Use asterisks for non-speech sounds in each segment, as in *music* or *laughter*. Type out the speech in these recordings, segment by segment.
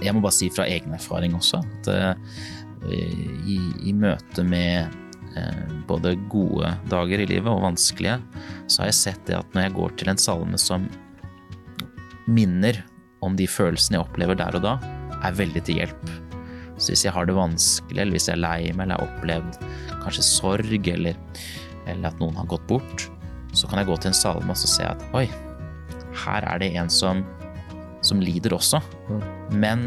jeg må bare si fra egen erfaring også at i, i møte med både gode dager i livet og vanskelige, så har jeg sett det at når jeg går til en salme som minner om de følelsene jeg opplever der og da, er veldig til hjelp. Så hvis jeg har det vanskelig, eller hvis jeg er lei meg, eller har opplevd kanskje sorg, eller, eller, at noen har gått bort, så kan jeg gå til en salme og så se at oi, her er det en som, som lider også. Mm. Men,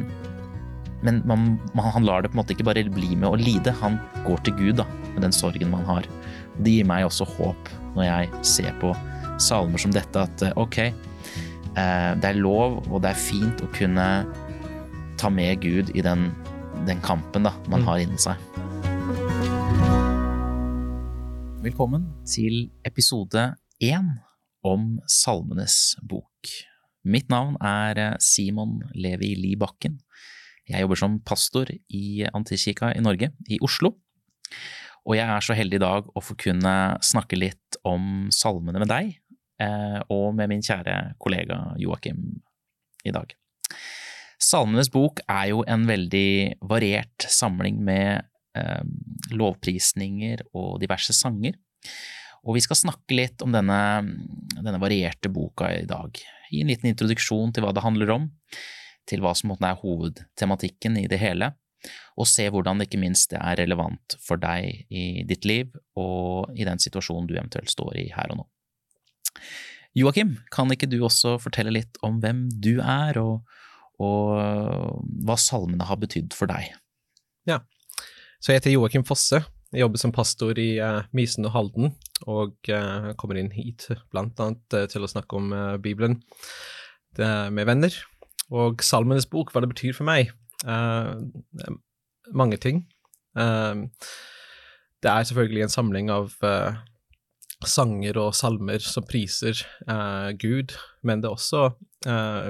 men man, man, han lar det på en måte ikke bare bli med å lide, han går til Gud da, med den sorgen man har. Det gir meg også håp når jeg ser på salmer som dette, at ok, eh, det er lov og det er fint å kunne ta med Gud i den, den kampen da, man mm. har inni seg. Velkommen til episode én om Salmenes bok. Mitt navn er Simon Levi Li Bakken. Jeg jobber som pastor i Antikirka i Norge, i Oslo. Og jeg er så heldig i dag å få kunne snakke litt om salmene med deg, eh, og med min kjære kollega Joakim i dag. Salmenes bok er jo en veldig variert samling med eh, lovprisninger og diverse sanger. Og vi skal snakke litt om denne, denne, varierte boka i dag. Gi en liten introduksjon til hva det handler om, til hva som er hovedtematikken i det hele, og se hvordan det ikke minst er relevant for deg i ditt liv og i den situasjonen du eventuelt står i her og nå. Joakim, kan ikke du også fortelle litt om hvem du er, og og hva salmene har betydd for deg. Ja, så jeg heter Joakim Fosse. Jeg jobber som pastor i uh, Mysen og Halden, og uh, kommer inn hit annet uh, til å snakke om Bibelen med venner. Og Salmenes bok, hva det betyr for meg? mange ting. det er selvfølgelig en samling av sanger og salmer som priser Gud, men det også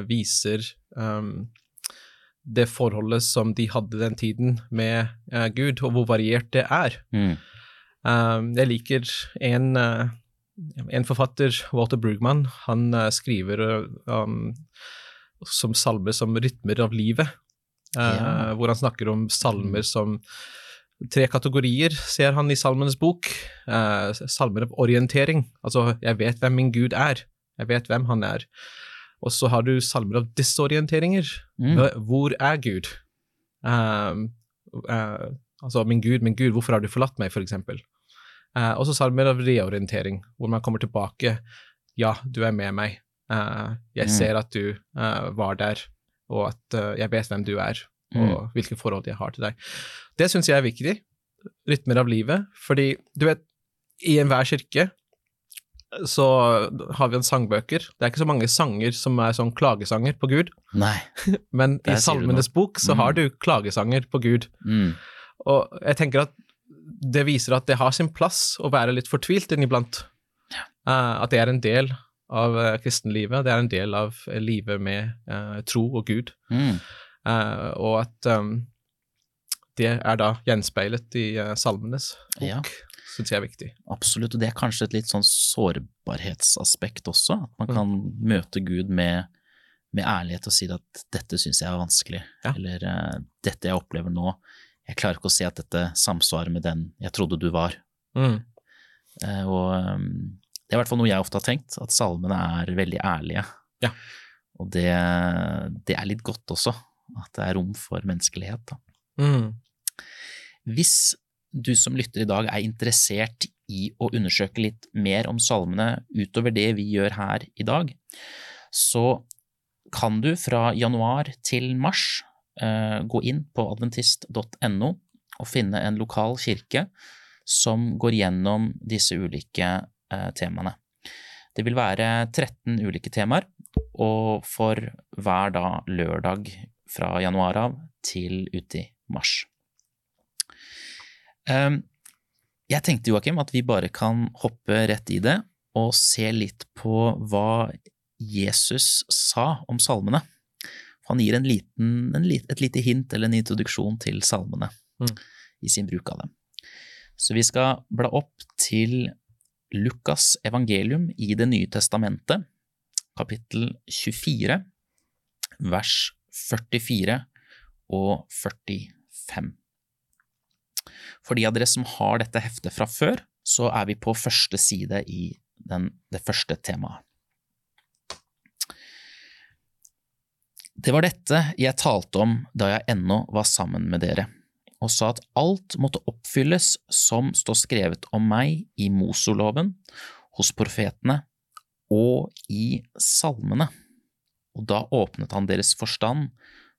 viser um, det forholdet som de hadde den tiden med uh, Gud, og hvor variert det er. Mm. Um, jeg liker en, uh, en, forfatter, Walter Brugman, han uh, skriver um, som salmer som rytmer av livet, ja. hvor han snakker om salmer som tre kategorier, ser han i Salmenes bok. salmer av orientering, altså 'jeg vet hvem min Gud er', jeg vet hvem han er. Og så har du salmer av disorienteringer. Mm. Hvor er Gud? Um, uh, altså, min Gud, min Gud, hvorfor har du forlatt meg, for eksempel. Uh, og så salmer av reorientering, hvor man kommer tilbake. Ja, du er med meg. Uh, jeg mm. ser at du var der, og at jeg vet hvem du er, og mm. hvilke forhold jeg har til deg. Det syns jeg er viktig. Rytmer av livet. Fordi, du vet, i enhver kirke så har vi en sangbøker. Det er ikke så mange sanger som er sånn klagesanger på Gud. Nei. *laughs* Men i Salmenes bok så mm. har du klagesanger på Gud. Mm. Og jeg tenker at det viser at det har sin plass å være litt fortvilt inniblant. Ja. Uh, at det er en del av uh, kristenlivet, det er en del av uh, livet med uh, tro og Gud. Mm. og at um, det er da gjenspeilet i Salmenes bok. Ja syns jeg er viktig. Absolutt, og det er kanskje et litt sånn sårbarhetsaspekt også. At man mm. kan mm. møte Gud med, med, ærlighet og si at dette syns jeg er vanskelig, ja. eller uh, dette jeg opplever nå, jeg klarer ikke å se at dette samsvarer med den jeg trodde du var. Mm. Uh, og um, det er i hvert fall noe jeg ofte har tenkt, at salmene er veldig ærlige. Ja. Og det, det, er litt godt også, at det er rom for menneskelighet. Da. Mm. Hvis du som lytter i dag er interessert i å undersøke litt mer om salmene utover det vi gjør her i dag, så kan du fra januar til mars eh, gå inn på adventist.no og finne en lokal kirke som går gjennom disse ulike eh, temaene. Det vil være 13 ulike temaer, og for hver da lørdag fra januar av til uti mars. Ehm, jeg tenkte, Joakim, at vi bare kan hoppe rett i det og se litt på hva Jesus sa om salmene. Han gir en liten, en, et lite hint eller en introduksjon til salmene mm. i sin bruk av dem. Så vi skal bla opp til Lukas evangelium i Det nye testamentet, kapittel 24, vers 44 145. For de av dere som har dette heftet fra før, så er vi på første side i den, det første temaet. Det var dette jeg talte om da jeg ennå var sammen med dere, og sa at alt måtte oppfylles som står skrevet om meg i Mosoloven, hos profetene og i salmene. Og da åpnet han deres forstand,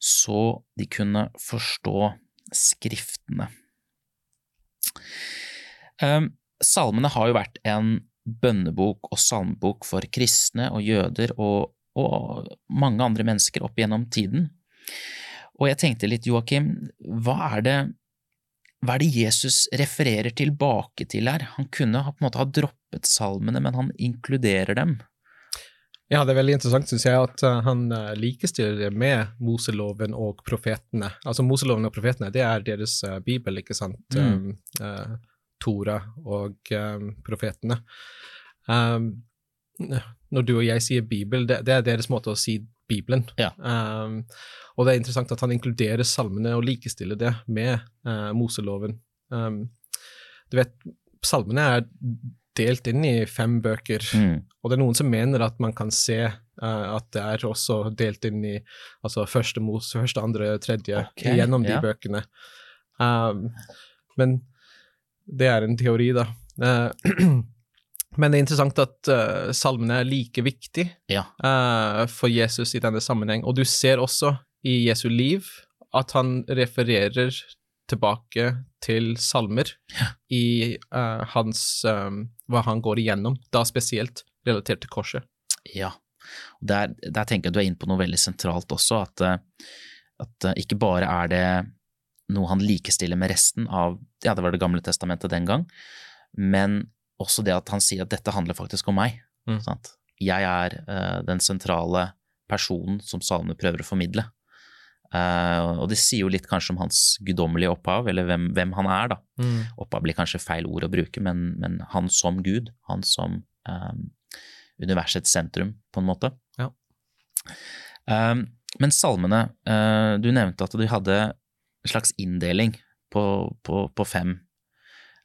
så de kunne forstå Skriftene. Um, salmene har jo vært en bønnebok og salmebok for kristne og jøder og, og mange andre mennesker opp gjennom tiden. Og jeg tenkte litt, Joakim, hva er det hva er det Jesus refererer tilbake til her? Han kunne på en måte ha droppet salmene, men han inkluderer dem. Ja, det er veldig interessant, syns jeg, at uh, han uh, likestiller det med Moseloven og profetene. Altså Moseloven og profetene, det er deres uh, bibel, ikke sant? Mm. Um, Tora og um, profetene. Um, når du og jeg sier Bibel, det, det, er deres måte å si Bibelen. Ja. og det er interessant at han inkluderer salmene og likestiller det med Moseloven. du vet, salmene er delt inn i fem bøker. Mm. Og det er noen som mener at man kan se uh, at det er også delt inn i altså første mos, første, andre, tredje, okay, gjennom de ja. bøkene. Um, men det er en teori, da. Uh, *clears throat* men det er interessant at uh, salmene er like viktig ja. for Jesus i denne sammenheng. Og du ser også i Jesu liv at han refererer tilbake til salmer ja. i uh, hans um, Hva han går igjennom, da spesielt relatert til korset. Ja, der, der tenker jeg du er inne på noe veldig sentralt også, at, eh, at ikke bare er det noe han likestiller med resten av Ja, det var Det gamle testamentet den gang, men også det at han sier at dette handler faktisk om meg. Mm. Jeg er uh, den sentrale personen som salmene prøver å formidle. Uh, og det sier jo litt kanskje om hans guddommelige opphav, eller hvem, hvem han er, da. Mm. Opphav blir kanskje feil ord å bruke, men, men han som Gud, han som um, universets sentrum, på en måte. Ja. Um, men salmene, uh, du nevnte at du hadde en slags inndeling på, på, på fem.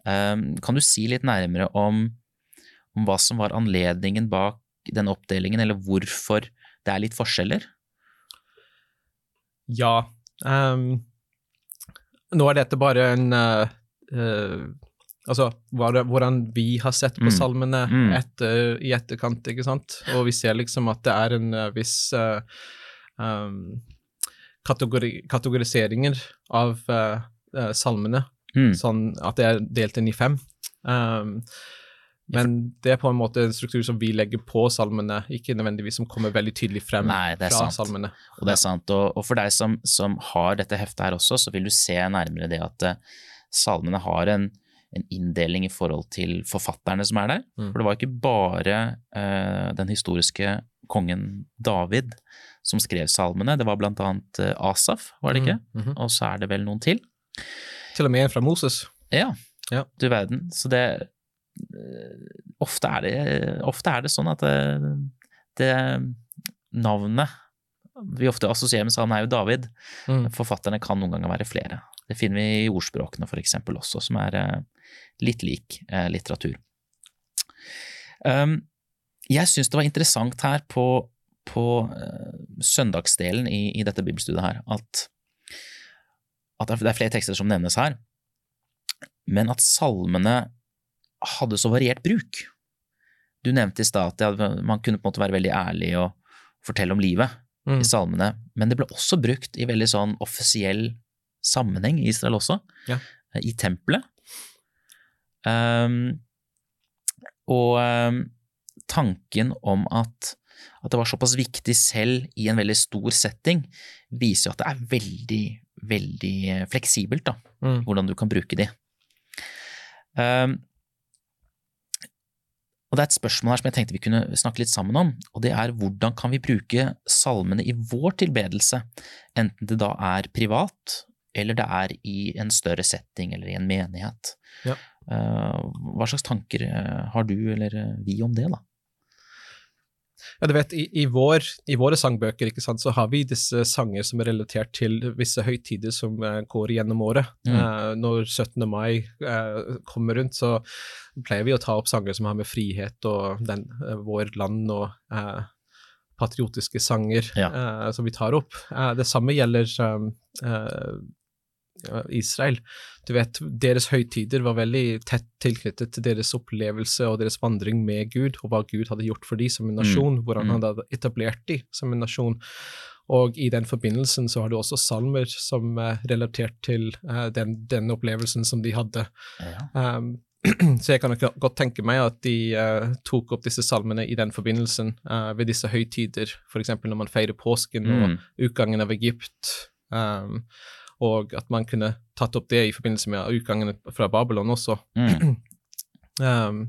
Um, kan du si litt nærmere om, om hva som var anledningen bak den oppdelingen, eller hvorfor det er litt forskjeller? Ja. Um, nå er dette bare en uh, uh, Altså hvordan vi har sett på mm. salmene mm. etter, i etterkant, ikke sant. Og vi ser liksom at det er en uh, viss um, kategori kategoriseringer av salmene. Mm. Sånn at det er delt inn i fem. Um, men det er på en måte en struktur som vi legger på salmene, ikke nødvendigvis som kommer veldig tydelig frem Nei, fra sant. salmene. Og det er sant. Og, og for deg som, som, har dette heftet her også, så vil du se nærmere det at uh, salmene har en, en, inndeling i forhold til forfatterne som er der. Mm. For det var ikke bare uh, den historiske kongen David som skrev salmene, det var blant annet uh, Asaf, var det ikke? Mm. Mm -hmm. Og så er det vel noen til. Til og med en fra Moses. Ja, ja. du verden. Så det ofte er, det, ofte er det sånn at det, eh, det navnet vi ofte assosierer med han er jo David. Mm. Forfatterne kan noen ganger være flere. Det finner vi i ordspråkene for eksempel også, som er eh, litt lik litteratur. Um, jeg syns det var interessant her på, på søndagsdelen i, i, dette bibelstudiet her, at, at det er flere tekster som nevnes her, men at salmene hadde så variert bruk. Du nevnte i stad at man kunne på en måte være veldig ærlig og fortelle om livet mm. i salmene, men det ble også brukt i veldig sånn offisiell sammenheng i Israel også, ja. i tempelet. Um, og um, tanken om at, at, det var såpass viktig selv i en veldig stor setting, viser jo at det er veldig, veldig fleksibelt, da, mm. hvordan du kan bruke de. Um, og det er et spørsmål her som jeg tenkte vi kunne snakke litt sammen om, og det er hvordan kan vi bruke salmene i vår tilbedelse, enten det da er privat, eller det er i en større setting eller i en menighet. Ja. Eh, hva slags tanker eh, har du eller eh, vi om det, da? Ja, du vet, i, i, vår, i, våre sangbøker ikke sant, så har vi disse sanger som er relatert til visse høytider som uh, går gjennom året. Mm. Uh, når 17. mai uh, kommer rundt, så pleier vi å ta opp sanger som har med frihet og den, vår land og patriotiske sanger ja. som vi tar opp. det samme gjelder Israel. Du vet, Deres høytider var veldig tett tilknyttet til deres opplevelse og deres vandring med Gud, og hva Gud hadde gjort for dem som en mm. nasjon, mm. hvordan han hadde etablert dem som en nasjon. Og i den forbindelsen så har du også salmer som er relatert til uh, den, den, opplevelsen som de hadde. Ja. Um, *clears throat* så jeg kan godt tenke meg at de uh, tok opp disse salmene i den forbindelsen uh, ved disse høytider, f.eks. når man feirer påsken mm. og utgangen av Egypt. Um, og at man kunne tatt opp det i forbindelse med utgangen fra Babylon også. Mm. *clears throat* um,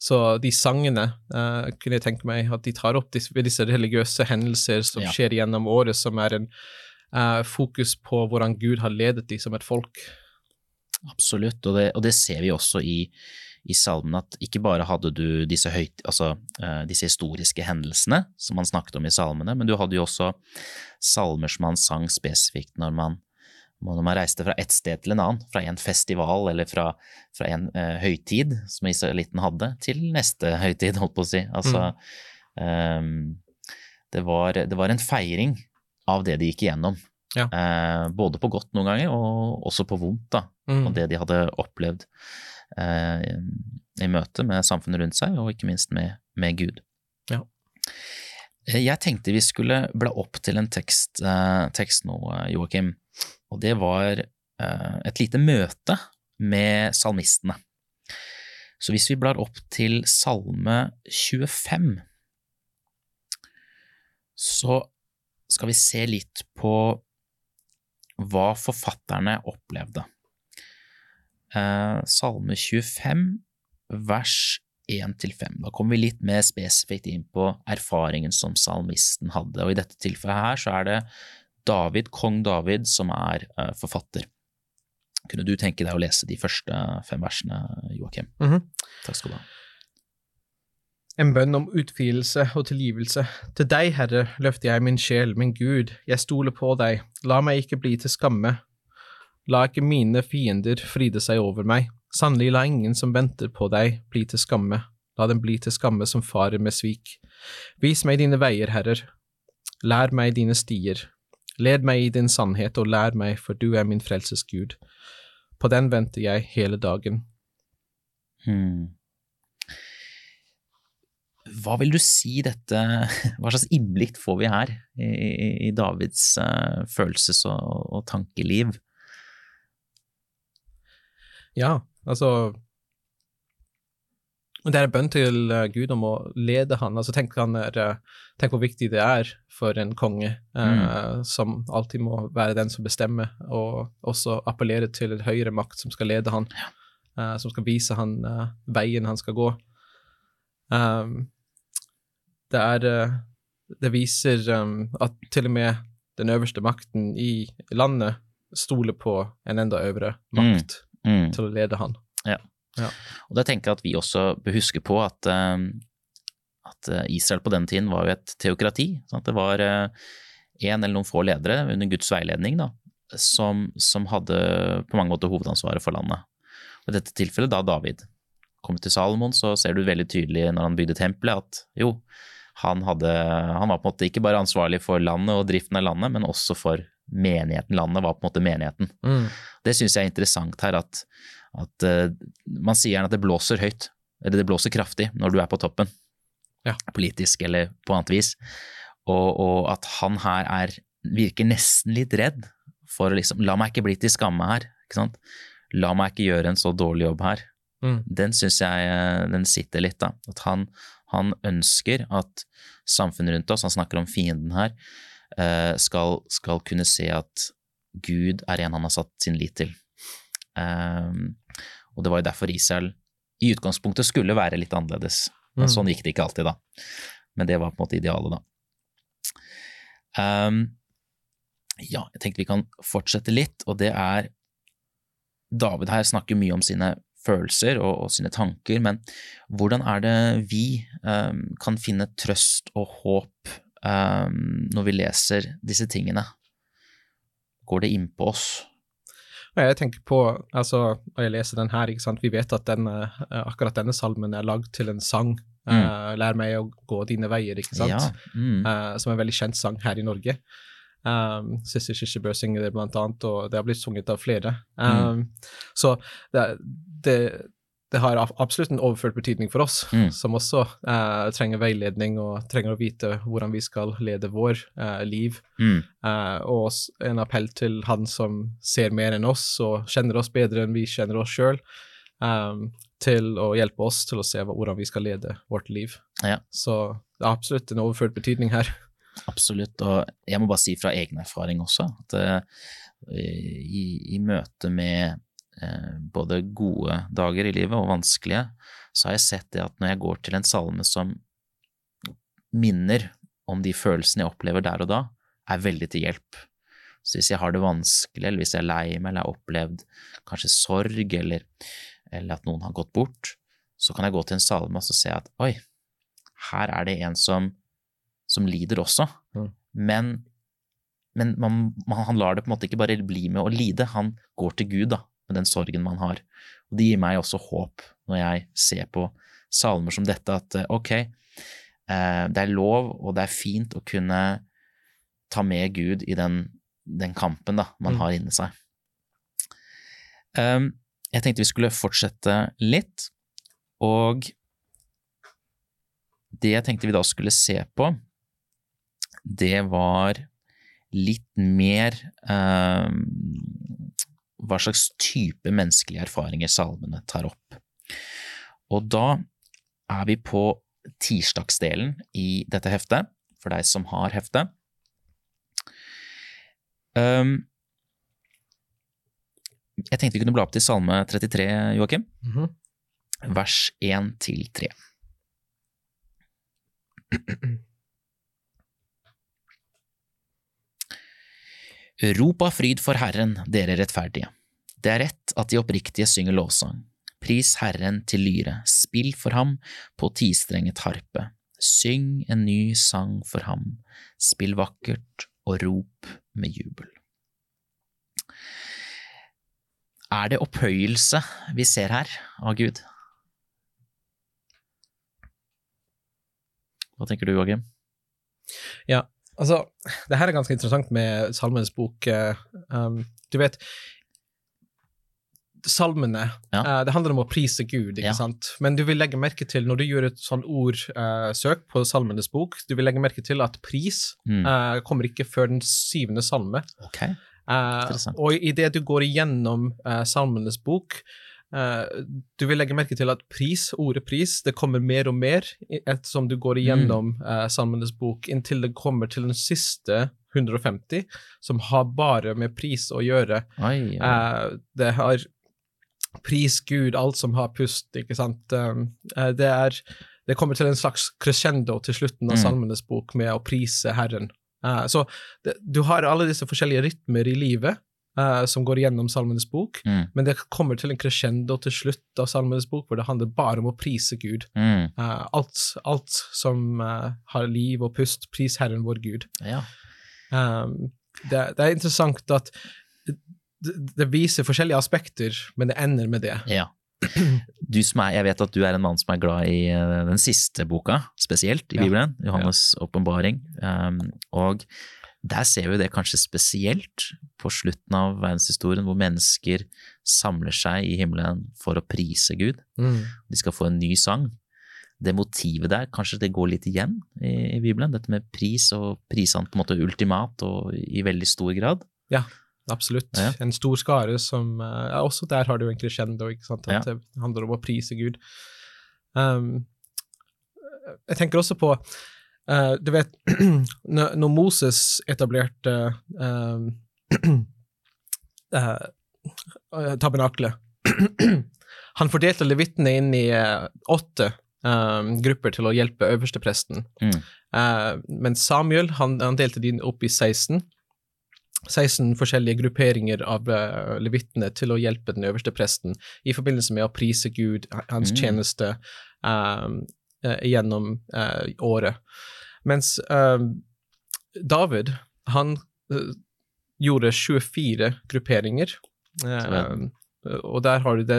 så de sangene uh, kunne jeg tenke meg at de tar opp disse, disse religiøse hendelser som ja. skjer gjennom året, som er en uh, fokus på hvordan Gud har ledet dem som et folk. Absolutt, og det, og det ser vi også i, i salmen at ikke bare hadde du disse, høyt, altså, uh, disse, historiske hendelsene som man snakket om i salmene, men du hadde jo også salmer som man sang spesifikt når man når man reiste fra ett sted til en annen, fra en festival eller fra, fra en uh, høytid som israelitten hadde, til neste *laughs* høytid, holdt på å si. Altså, mm. um, det, var, det, var, en feiring av det de gikk igjennom. Ja. Uh, både på godt noen ganger, og også på vondt, da. Mm. Og det de hadde opplevd uh, i møte med samfunnet rundt seg, og ikke minst med, med Gud. Ja. Jeg tenkte vi skulle bla opp til en tekst, tekst nå, Joakim og det var eh, et lite møte med salmistene. Så hvis vi blar opp til salme 25, så skal vi se litt på hva forfatterne opplevde. Eh, salme 25, vers 1-5. Da kommer vi litt mer spesifikt inn på erfaringen som salmisten hadde, og i dette tilfellet her så er det David, kong David, som er uh, forfatter. Kunne du tenke deg å lese de første fem versene, Joakim? Mm -hmm. Takk skal du ha. En bønn om utfrielse og tilgivelse. Til deg, Herre, løfter jeg min sjel, min Gud, jeg stoler på deg, la meg ikke bli til skamme. La ikke mine fiender fride seg over meg, sannelig la ingen som venter på deg, bli til skamme, la dem bli til skamme som farer med svik. Vis meg dine veier, Herrer, lær meg dine stier, Led meg i din sannhet og lær meg, for du er min frelses Gud. På den venter jeg hele dagen. Hmm. Hva vil du si dette *laughs* Hva slags innblikk får vi her i, i Davids uh, følelses- og, og tankeliv? Ja, altså det er en bønn til uh, Gud om å lede han. Altså, tenk, han er, uh, tenk, hvor viktig det er for en konge, uh, mm. som alltid må være den som bestemmer, og også appellere til en høyere makt som skal lede han, som skal vise han veien han skal gå. Um, det er Det viser um, at til og med den øverste makten i landet stoler på en enda øvre makt mm. Mm. til å lede han. Ja. Ja. Og da tenker jeg at vi også bør huske på at, eh, at eh, Israel på den tiden var jo et teokrati. Sant? det var én eh, eller noen få ledere under Guds veiledning da, som, som, hadde på mange måter hovedansvaret for landet. Og I dette tilfellet da David. Kom til Salomon, så ser du veldig tydelig når han bygde tempelet, at jo, han, hadde, han var på en måte ikke bare ansvarlig for landet og driften av landet, men også for menigheten. Landet var på en måte menigheten. Mm. Det syns jeg er interessant her, at at uh, man sier gjerne at det blåser høyt, eller det blåser kraftig når du er på toppen, ja. politisk eller på annet vis, og, og, at han her er, virker nesten litt redd for å liksom La meg ikke bli til skamme her, ikke sant. La meg ikke gjøre en så dårlig jobb her. Mm. Den syns jeg eh, den sitter litt, da. At han, han, ønsker at samfunnet rundt oss, han snakker om fienden her, eh, skal, skal kunne se at Gud er en han har satt sin lit til. Um, og det var jo derfor Israel i utgangspunktet skulle være litt annerledes. Men mm. sånn gikk det ikke alltid, da. Men det var på en måte idealet, da. Um, ja, jeg tenkte vi kan fortsette litt, og det er David her snakker mye om sine følelser og, og sine tanker, men hvordan er det vi um, kan finne trøst og håp um, når vi leser disse tingene? Går det innpå oss? Jeg tenker på, altså, når jeg leser den her, ikke sant, vi vet at denne, akkurat denne salmen er lagd til en sang. Mm. Uh, Lær meg å gå dine veier, ikke sant? Ja. Mm. Uh, som er en veldig kjent sang her i Norge. Um, Sissy Kirsebø synger det blant annet, og det har blitt sunget av flere. Um, mm. Så det, det, det, har absolutt en overført betydning for oss, mm. som også eh, trenger veiledning og trenger å vite hvordan vi skal lede vår eh, liv. Mm. Eh, og en appell til han som ser mer enn oss og kjenner oss bedre enn vi kjenner oss sjøl. Um, til å hjelpe oss til å se hvordan vi skal lede vårt liv. Ja. Så det er absolutt en overført betydning her. *laughs* Absolutt, og jeg må bare si fra egen erfaring også at uh, i, i, møte med både gode dager i livet og vanskelige, så har jeg sett det at når jeg går til en salme som minner om de følelsene jeg opplever der og da, er veldig til hjelp. Så hvis jeg har det vanskelig, eller hvis jeg er lei meg, eller har opplevd kanskje sorg, eller, eller at noen har gått bort, så kan jeg gå til en salme og se at oi, her er det en som som lider også. Mm. Men, men man, man, han lar det på en måte ikke bare bli med å lide, han går til Gud da, med den sorgen man har. Og Det gir meg også håp når jeg ser på salmer som dette, at eh, ok, eh, det er lov og det er fint å kunne ta med Gud i den, den kampen da, man mm. har inni seg. Um, jeg tenkte vi skulle fortsette litt, og det jeg tenkte vi da skulle se på, det var litt mer eh, hva slags type menneskelige erfaringer salmene tar opp. Og da er vi på tirsdagsdelen i dette heftet, for deg som har heftet. Um, jeg tenkte vi kunne bla opp til Salme 33, Joakim. Mm -hmm. Vers 1 til 3. *clears throat* Rop av fryd for Herren, dere rettferdige. Det er rett at de oppriktige synger lovsang. Pris Herren til lyre, spill for ham på tistrenget harpe. Syng en ny sang for ham, spill vakkert og rop med jubel. Er det opphøyelse vi ser her av Gud? Hva tenker du, Joakim? Ja, Altså, det her er ganske interessant med Salmenes bok. Eh, um, du vet, salmene, ja. uh, det handler om å prise Gud, ikke ja. sant? Men du vil legge merke til, når du gjør et sånn ordsøk uh, på Salmenes bok, du vil legge merke til at pris mm. uh, kommer ikke før den syvende salme. Okay. og idet du går igjennom Salmenes bok, du vil legge merke til at pris, ordet pris, det kommer mer og mer ettersom du går igjennom mm. uh, Salmenes bok, inntil det kommer til den siste 150, som har bare med pris å gjøre. Ai, oi. Uh, det har pris Gud, alt som har pust, ikke sant. Det er Det kommer til en slags crescendo til slutten av mm. Salmenes bok med å prise Herren. så det, du har alle disse forskjellige rytmer i livet uh, som går gjennom Salmenes bok, mm. men det kommer til en crescendo til slutt av Salmenes bok, hvor det handler bare om å prise Gud. Mm. Uh, alt, alt, som uh, har liv og pust, pris Herren vår Gud. Ja. Um, det, det, er interessant at det, det, viser forskjellige aspekter, men det ender med det. Ja. Er, jeg vet at du er en mann som er glad i den siste boka, spesielt i ja. Bibelen, Johannes' ja. åpenbaring. Um, og der ser vi det kanskje spesielt på slutten av verdenshistorien, hvor mennesker samler seg i himmelen for å prise Gud. Mm. De skal få en ny sang. Det motivet der, kanskje det går litt igjen i, i Bibelen, dette med pris, og prisene på en måte ultimat og i veldig stor grad. Ja, absolutt. Ja. En stor skare som ja, Også der har du egentlig crescendo, ikke sant, at ja. det handler om å prise Gud. Um, jeg tenker også på Uh, du vet, *clears throat* når Moses etablerte uh, uh, *clears throat* tabernaklet *clears throat* Han fordelte levittene inn i åtte grupper til å hjelpe øverstepresten. Mm. men Samuel han, han delte de opp i 16. 16 forskjellige grupperinger av uh, levittene til å hjelpe den øverste presten i forbindelse med å prise Gud, hans Mm. tjeneste, um, uh, gjennom uh, året. Mens uh, David, han uh, gjorde 24 grupperinger, um, og der har du det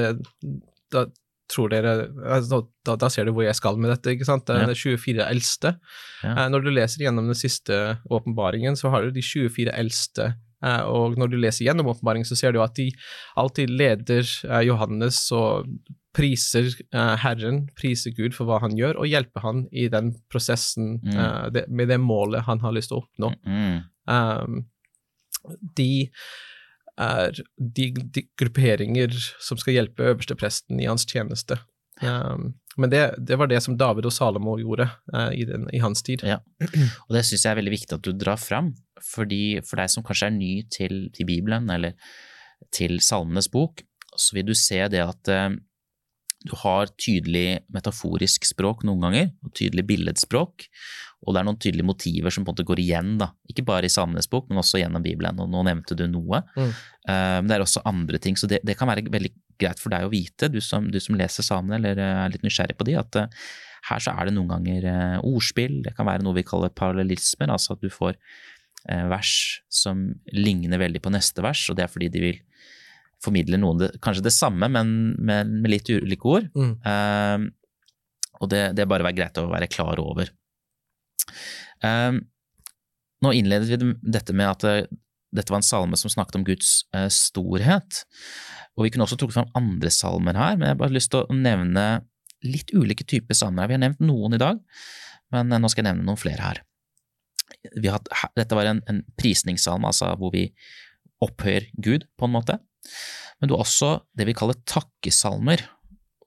Da tror dere altså, da, da ser du hvor jeg skal med dette, ikke sant? Det er Ja. 24 eldste. Ja. Eh, Når du leser gjennom den siste åpenbaringen, så har du de 24 eldste. Uh, Og når du leser gjennom åpenbaringen, så ser du at de alltid leder uh, Johannes og priser uh, Herren, priser Gud for hva han gjør, og hjelper han i den prosessen Mm. uh, det, med det målet han har lyst til å oppnå. Mm. Um, de er de, de grupperinger som skal hjelpe øverstepresten i hans tjeneste. Um, men det, det var det som David og Salomo gjorde uh, i, den, i hans tid. Ja. Og det syns jeg er veldig viktig at du drar fram, fordi for deg som kanskje er ny til, til Bibelen eller til Salmenes bok, så vil du se det at du har tydelig metaforisk språk noen ganger, og tydelig billedspråk, og det er noen tydelige motiver som på en måte går igjen, da. ikke bare i Salmenes bok, men også gjennom Bibelen, og nå nevnte du noe. Mm. Eh, men det er også andre ting, så det, det kan være veldig greit for deg å vite, du som, du som leser samene eller eh, er litt nysgjerrig på de, at uh, her så er det noen ganger uh, ordspill, det kan være noe vi kaller parallellismer, altså at du får vers som ligner veldig på neste vers, og det er fordi de vil formidle noen det, kanskje det samme, men, med, med litt ulike ord. Mm. Eh, og det, det er bare være greit å være klar over. Eh, nå innledet vi dette med at eh, dette var en salme som snakket om Guds uh, storhet. Og vi kunne også trukket fram andre salmer her, men jeg har bare lyst til å nevne litt ulike typer salmer. Vi har nevnt noen i dag, men uh, nå skal jeg nevne noen flere her. Vi har, dette var en, en prisningssalme, altså hvor vi opphøyer Gud, på en måte. Men du har også det vi kaller takkesalmer,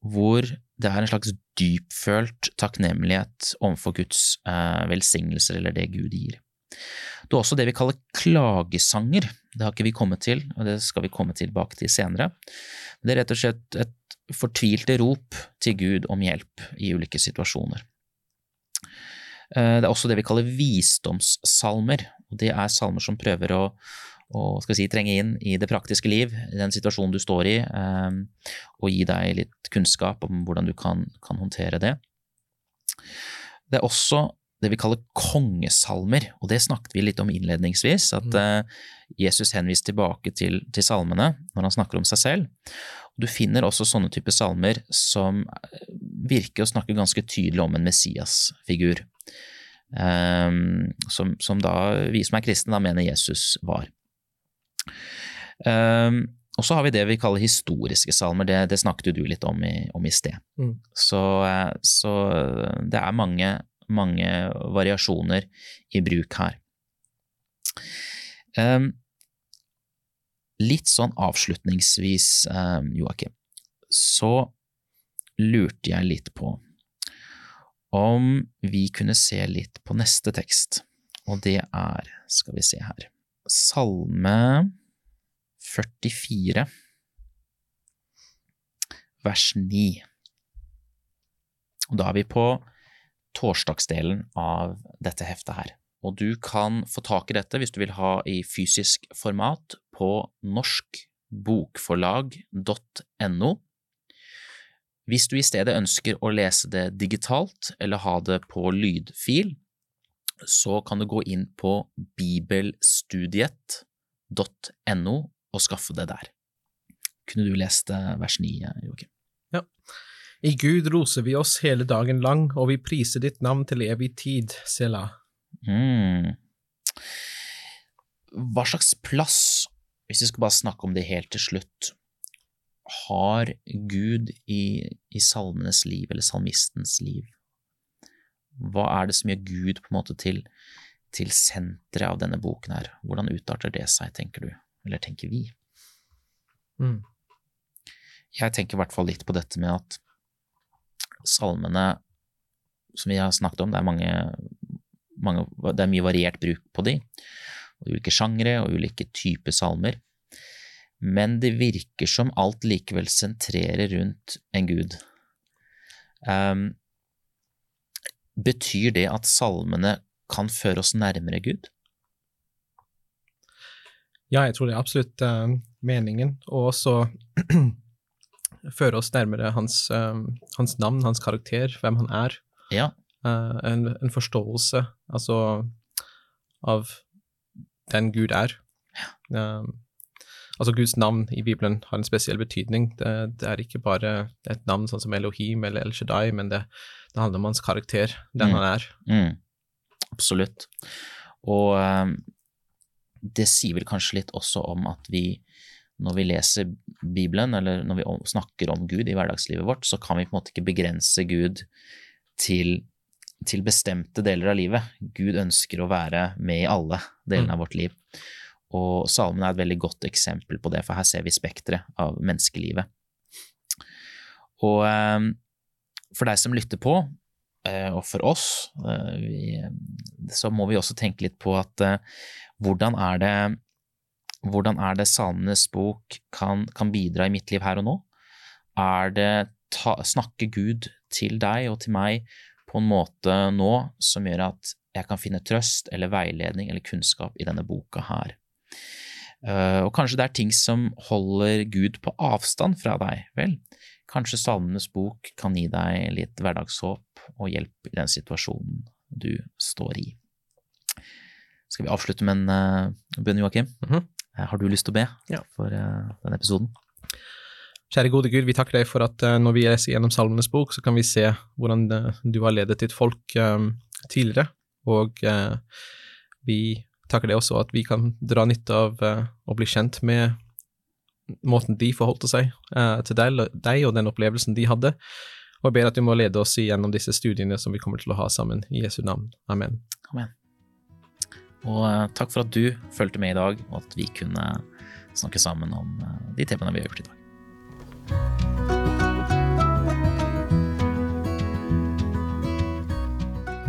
hvor det er en slags dypfølt takknemlighet overfor Guds eh, velsignelser eller det Gud gir. Du har også det vi kaller klagesanger. Det har ikke vi kommet til, og det skal vi komme tilbake til senere. Det er rett og slett et fortvilte rop til Gud om hjelp i ulike situasjoner. Eh, Det er også det vi kaller visdomssalmer, og det er salmer som prøver å, å skal si, trenge inn i det praktiske liv, i den situasjonen du står i, eh, og gi deg litt kunnskap om hvordan du kan, kan håndtere det. Det er også det vi kaller kongesalmer, og det snakket vi litt om innledningsvis, at eh, Jesus henviste tilbake til, til salmene når han snakker om seg selv. Og du finner også sånne typer salmer som eh, virker å snakke ganske tydelig om en Messias-figur, Um, som, som da vi som er kristne da mener Jesus var. Eh, og så har vi det vi kaller historiske salmer, det, det snakket du litt om i, om i sted. Mm. Så, eh, så det er mange, mange variasjoner i bruk her. Um, litt sånn avslutningsvis, um, Joakim, så lurte jeg litt på om vi kunne se litt på neste tekst, og det er, skal vi se her, Salme 44, vers 9. Og da er vi på torsdagsdelen av dette heftet her. Og du kan få tak i dette hvis du vil ha i fysisk format på norskbokforlag.no. Hvis du i stedet ønsker å lese det digitalt eller ha det på lydfil, så kan du gå inn på bibelstudiet.no og skaffe det der. Kunne du lest eh, vers 9, Joakim? I Gud roser vi oss hele dagen lang, og vi priser ditt navn til evig tid, Sela. Mm. Hva slags plass, hvis vi skal bare snakke om det helt til slutt, har Gud i, i salmenes liv, eller salmistens liv? Hva er det som gjør Gud på en måte til, til senteret av denne boken her? Hvordan utarter det seg, tenker du, eller tenker vi? Mm. Jeg tenker i hvert fall litt på dette med at salmene, som vi har snakket om, det er mange, mange det er mye variert bruk på de, ulike sjangre og ulike typer salmer, men det virker som alt likevel sentrerer rundt en gud. Um, betyr det at salmene kan føre oss nærmere Gud? Ja, jeg tror det er absolutt uh, meningen, og også *clears throat* føre oss nærmere hans, uh, hans, navn, hans karakter, hvem han er. Ja. Uh, en, en, forståelse, altså, av den Gud er. Ja. Altså, Guds navn i Bibelen har en spesiell betydning. Det, det, er ikke bare et navn sånn som Elohim eller El Shaddai, men det, det handler om hans karakter, den mm. han er. Mm. Absolutt. Og um, det sier vel kanskje litt også om at vi når vi leser Bibelen, eller når vi snakker om Gud i hverdagslivet vårt, så kan vi på en måte ikke begrense Gud til, til bestemte deler av livet. Gud ønsker å være med i alle delene mm. av vårt liv. Og salmen er et veldig godt eksempel på det, for her ser vi spekteret av menneskelivet. Og um, for deg som lytter på, uh, og for oss, uh, vi, så må vi også tenke litt på at uh, hvordan er det hvordan er det Salmenes bok kan, kan, bidra i mitt liv her og nå? Er det ta, snakke Gud til deg og til meg på en måte nå som gjør at jeg kan finne trøst eller veiledning eller kunnskap i denne boka her? Og kanskje det er ting som holder Gud på avstand fra deg. Vel, kanskje Salmenes bok kan gi deg litt hverdagshåp og hjelp i den situasjonen du står i. Skal vi avslutte med en uh, bønn, Joakim? Mm -hmm. Eh, har du lyst til å be ja. for uh, denne episoden? Kjære gode Gud, vi takker deg for at uh, når vi leser gjennom Salmenes bok, så kan vi se hvordan du har ledet ditt folk tidligere, og vi takker deg også at vi kan dra nytte av å bli kjent med måten de forholdte seg til deg, deg, og den opplevelsen de hadde, og jeg ber at du må lede oss gjennom disse studiene som vi kommer til å ha sammen, i Jesu navn. Amen. Amen. Og eh, takk for at du fulgte med i dag, og at vi kunne snakke sammen om eh, de temaene vi har gjort i dag.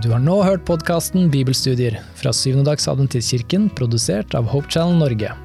Du har nå hørt podkasten Bibelstudier fra Syvendedagsadventistkirken, produsert av Hope Channel Norge.